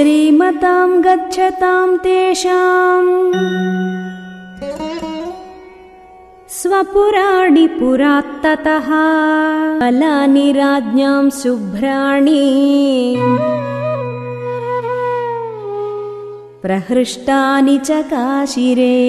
श्रीमतां गच्छतां तेषाम्। स्वपुराणि पुरात्ततः। बलानि राज्ञां शुभ्राणि। प्रहृष्टानि च काशिरे।